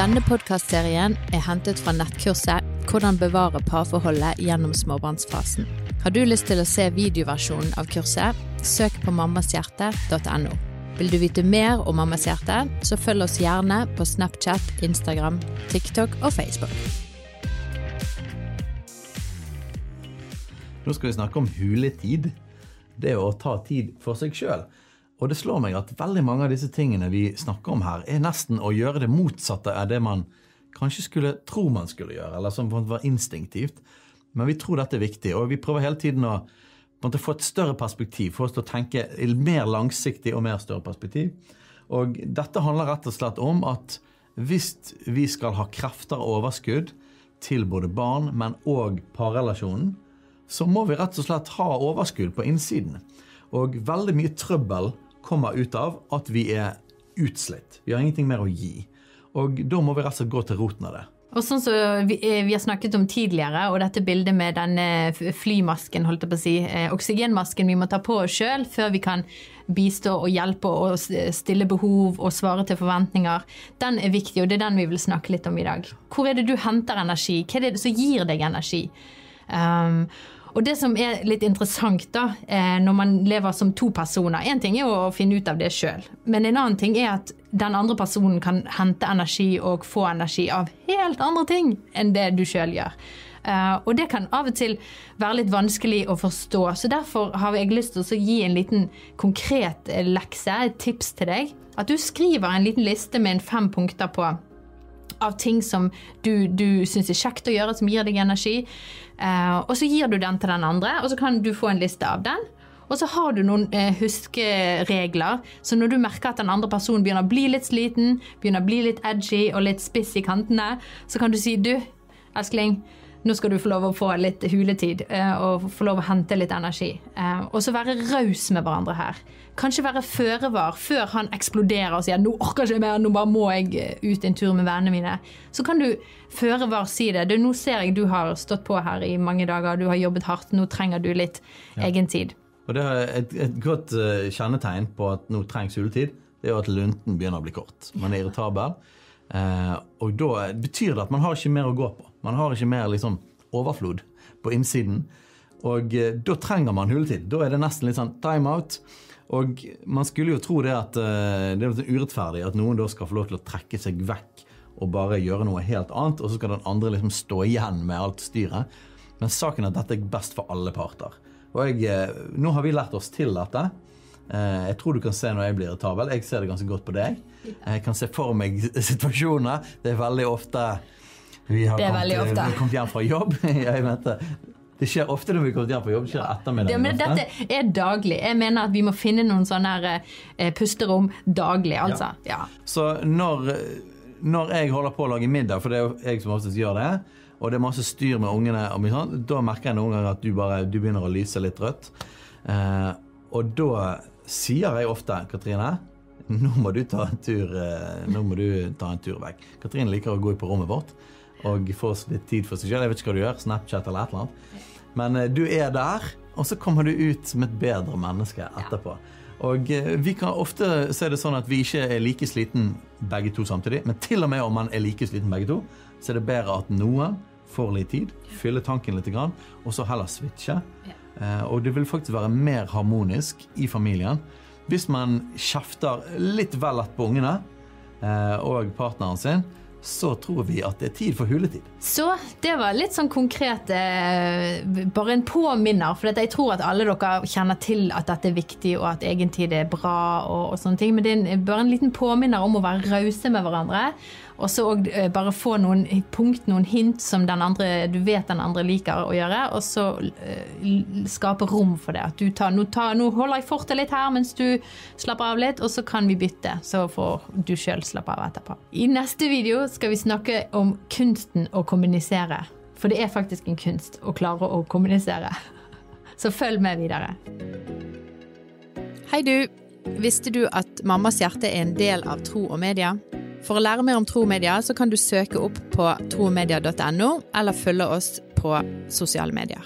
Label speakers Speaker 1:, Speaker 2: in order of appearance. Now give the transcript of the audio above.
Speaker 1: Denne podkastserien er hentet fra nettkurset 'Hvordan bevare parforholdet gjennom småbarnsfasen'. Har du lyst til å se videoversjonen av kurset, søk på mammashjerte.no. Vil du vite mer om Mammas hjerte, så følg oss gjerne på Snapchat, Instagram, TikTok og Facebook.
Speaker 2: Nå skal vi snakke om huletid. Det å ta tid for seg sjøl. Og det slår meg at veldig mange av disse tingene vi snakker om her, er nesten å gjøre det motsatte av det man kanskje skulle tro man skulle gjøre, eller som var instinktivt. Men vi tror dette er viktig, og vi prøver hele tiden å få et større perspektiv, få oss til å tenke mer langsiktig og mer større perspektiv. Og dette handler rett og slett om at hvis vi skal ha krefter og overskudd til både barn, men òg parrelasjonen, så må vi rett og slett ha overskudd på innsiden. Og veldig mye trøbbel kommer ut av at vi er utslitt. Vi har ingenting mer å gi. Og da må vi rett og slett gå til roten av det.
Speaker 1: Og sånn som vi, eh, vi, har snakket om tidligere, og dette bildet med denne flymasken, holdt jeg på å si, eh, oksygenmasken vi må ta på oss sjøl før vi kan bistå og hjelpe og stille behov og svare til forventninger, den er viktig, og det er den vi vil snakke litt om i dag. Hvor er det du henter energi? Hva er det som gir deg energi? Um, og det som er litt interessant da, eh, når man lever som to personer Én ting er jo å finne ut av det sjøl, men en annen ting er at den andre personen kan hente energi og få energi av helt andre ting enn det du sjøl gjør. Uh, og det kan av og til være litt vanskelig å forstå. Så derfor har jeg lyst til å gi en liten konkret lekse, et tips til deg. At du skriver en liten liste med en fem punkter på av ting som du, du syns er kjekt å gjøre, som gir deg energi. Uh, og så gir du den til den andre, og så kan du få en liste av den. Og så har du noen uh, huskeregler, så når du merker at den andre personen begynner å bli litt sliten, begynner å bli litt edgy og litt spiss i kantene, så kan du si du, elskling, nå skal du få lov å få litt huletid uh, og få lov å hente litt energi. og så være raus med hverandre her. Kanskje være føre var før han eksploderer og sier 'nå orker jeg ikke mer, nå bare må jeg eh, ut en tur med vennene mine'. Så kan du føre var si det. Du, 'Nå ser jeg du har stått på her i mange dager, du har jobbet hardt, nå trenger du litt ja. egen tid'.
Speaker 2: Og det er et, et godt kjennetegn på at nå trengs juletid, det er jo at lunten begynner å bli kort. Man er irritabel. Og da betyr det at man har ikke mer å gå på. Man har ikke mer liksom, overflod på innsiden. Og eh, da trenger man huletid. Da er det nesten litt sånn time out. Og man skulle jo tro det at eh, det er urettferdig at noen da skal få lov til å trekke seg vekk og bare gjøre noe helt annet, og så skal den andre liksom stå igjen med alt styret. Men saken er at dette er best for alle parter. Og jeg, uh, Nå har vi lært oss til dette. Uh, jeg tror du kan se når jeg blir irritabel. Jeg ser det ganske godt på deg. Jeg kan se for meg situasjoner. Det er veldig ofte vi har kommet, kommet, hjem fra jobb. jeg mente, det skjer ofte når vi kommer hjem fra jobb. Det skjer ettermiddag.
Speaker 1: Ja, men dette er daglig. Jeg mener at vi må finne noen sånne eh, pusterom daglig, altså. Ja.
Speaker 2: Ja. Så når, når, jeg holder på å lage middag, for det er jo jeg som oftest gjør det, og det er masse styr med ungene, sånn, da merker jeg noen ganger at du, bare, du begynner å lyse litt rødt. Eh, og da sier jeg ofte, Katrine nå må du ta en tur, eh, nå må du ta en tur vekk. Katrine liker å gå på rommet vårt og få litt tid for seg selv. Jeg vet ikke hva du gjør, Snapchat eller et eller annet. Men eh, du er der, og så kommer du ut som et bedre menneske etterpå. Og eh, vi kan ofte se det sånn at vi ikke er like sliten begge to samtidig. Men til og med om man er like sliten begge to, så er det bedre at noen får litt tid, fyller tanken litt, og så heller switche. Eh, og det vil faktisk være mer harmonisk i familien hvis man kjefter litt vel lett på ungene og partneren sin så tror vi at det er tid for huletid.
Speaker 1: Så det var litt sånn konkret eh, Bare en påminner. For jeg tror at alle dere kjenner til at dette er viktig, og at egentid er bra. og, og sånne ting, Men det er bare en liten påminner om å være rause med hverandre. Og så eh, bare få noen punkt, noen hint som andre, du vet den andre liker å gjøre. Og så uh, skape rom for det. At du tar nå, tar, nå holder jeg fortet litt her mens du slapper av litt, og så kan vi bytte. Så får du sjøl slappe av etterpå. I neste video skal vi snakke om kunsten å kommunisere. For det er faktisk en kunst å klare å kommunisere. Så følg med videre. Hei, du. Visste du at Mammas hjerte er en del av Tro og Media? For å lære mer om Tro så kan du søke opp på tromedia.no, eller følge oss på sosiale medier.